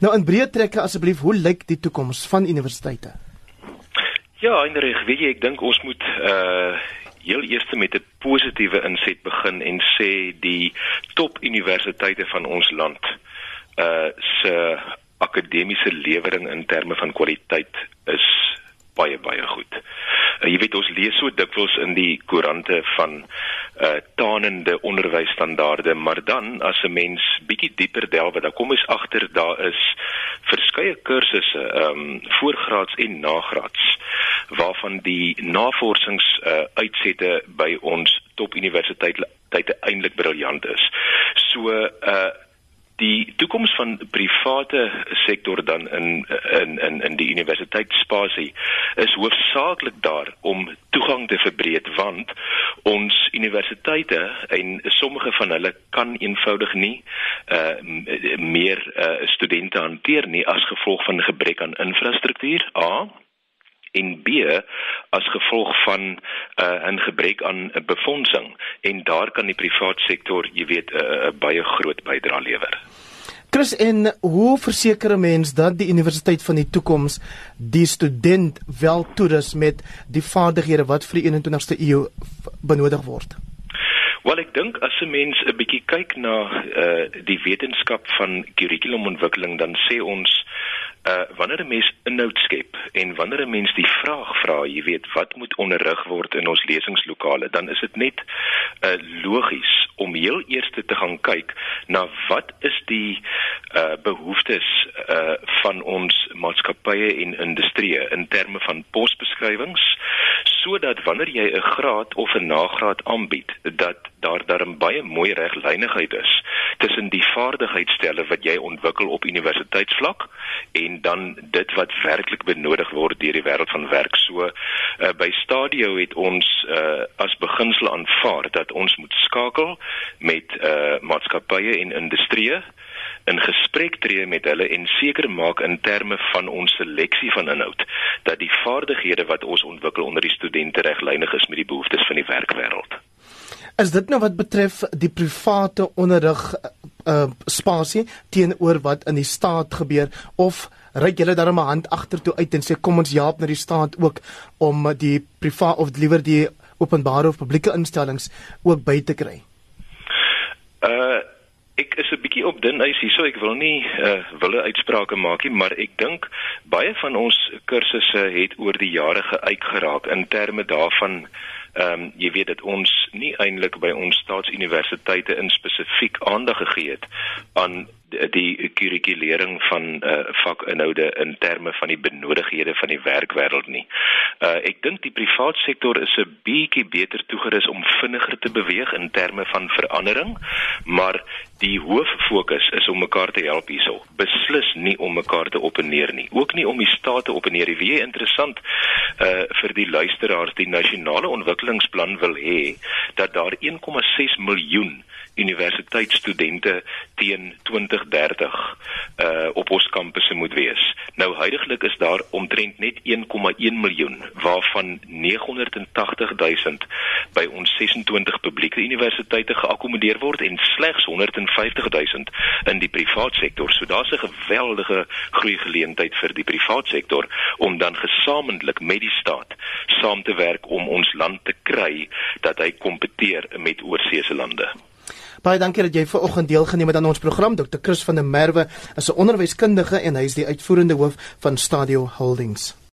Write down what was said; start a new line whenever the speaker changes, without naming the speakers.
Nou in breë trekke asseblief, hoe lyk die toekoms van universiteite?
Ja, Heinrich, weet jy, ek dink ons moet uh heel eers met 'n positiewe inset begin en sê die top universiteite van ons land uh se akademiese lewering in terme van kwaliteit is baie baie goed. Uh, jy weet ons lees so dikwels in die koerante van uh tanende onderwysstandaarde, maar dan as 'n mens bietjie dieper delf, dan kom ons agter daar is verskeie kursusse, ehm um, voorgraads en nagraads waarvan die navorsings uh uitsette by ons top universiteite eintlik briljant is. So uh die toekoms van private sektor dan in in in in die universiteitsspasie is hoofsaaklik daar om toegang te verbreek want ons universiteite en sommige van hulle kan eenvoudig nie uh meer uh, studente hanteer nie as gevolg van gebrek aan infrastruktuur. A en B as gevolg van 'n uh, 'n gebrek aan befondsing en daar kan die private sektor, jy weet, 'n uh, uh, baie groot bydrae lewer.
Chris en hoe verseker 'n mens dat die universiteit van die toekoms die student wel toerus met die vaardighede wat vir die 21ste eeu benodig word?
Wel ek dink as 'n mens 'n bietjie kyk na uh, die wetenskap van kurrikulumontwikkeling dan sê ons uh wanneer 'n mens inhoud skep en wanneer 'n mens die vraag vra, jy weet, wat moet onderrig word in ons lesingslokale, dan is dit net uh logies om heel eers te gaan kyk na wat is die uh behoeftes uh van ons maatskappye en industrieë in terme van posbeskrywings sodat wanneer jy 'n graad of 'n nagraad aanbied, dat daar darm baie mooi reglynigheid is tussen die vaardigheidsstelle wat jy ontwikkel op universiteitsvlak en dan dit wat werklik benodig word deur die wêreld van werk. So uh, by Stadio het ons uh, as beginsel aanvaar dat ons moet skakel met uh, maatskappye en industrieë in gesprek tree met hulle en seker maak in terme van ons seleksie van inhoud dat die vaardighede wat ons ontwikkel onder die studente reglynig is met die behoeftes van die werkwêreld.
Is dit nou wat betref die private onderrig uh spasie teenoor wat in die staat gebeur of ry julle dan 'n hand agtertoe uit en sê kom ons help na die staat ook om die privaat of liewer die openbare of publieke instellings ook by te kry?
Uh ek is 'n bietjie op dun ys hierso. Ek wil nie uh wille uitsprake maak nie, maar ek dink baie van ons kursusse het oor die jare geuit geraak in terme daarvan ehm um, jy weet dat ons nie eintlik by ons staatsuniversiteite in spesifiek aandag gegee het aan die kurrikulering van uh, vakinhoude in terme van die benodighede van die werkwêreld nie. Uh ek dink die privaat sektor is 'n bietjie beter toegerus om vinniger te beweeg in terme van verandering, maar die hoof fokus is om mekaar te help hierso. Beslis nie om mekaar te opneer nie, ook nie om die staat te opneer nie. Wie interessant uh vir die luisteraars, die nasionale ontwikkelingsplan wil hê dat daar 1,6 miljoen universiteitsstudente teen 2030 uh op ons kampusse moet wees. Nou huidigelik is daar omtrent net 1,1 miljoen waarvan 980 000 by ons 26 publieke universiteite geakkommodeer word en slegs 150 000 in die privaat sektor. So daar's 'n geweldige groei geleentheid vir die privaat sektor om dan gesamentlik met die staat saam te werk om ons land te kry dat hy kompeteer met oorseese lande.
Baie dankie dat jy ver oggend deelgeneem het aan ons program. Dr. Chris van der Merwe is 'n onderwyskundige en hy is die uitvoerende hoof van Stadio Holdings.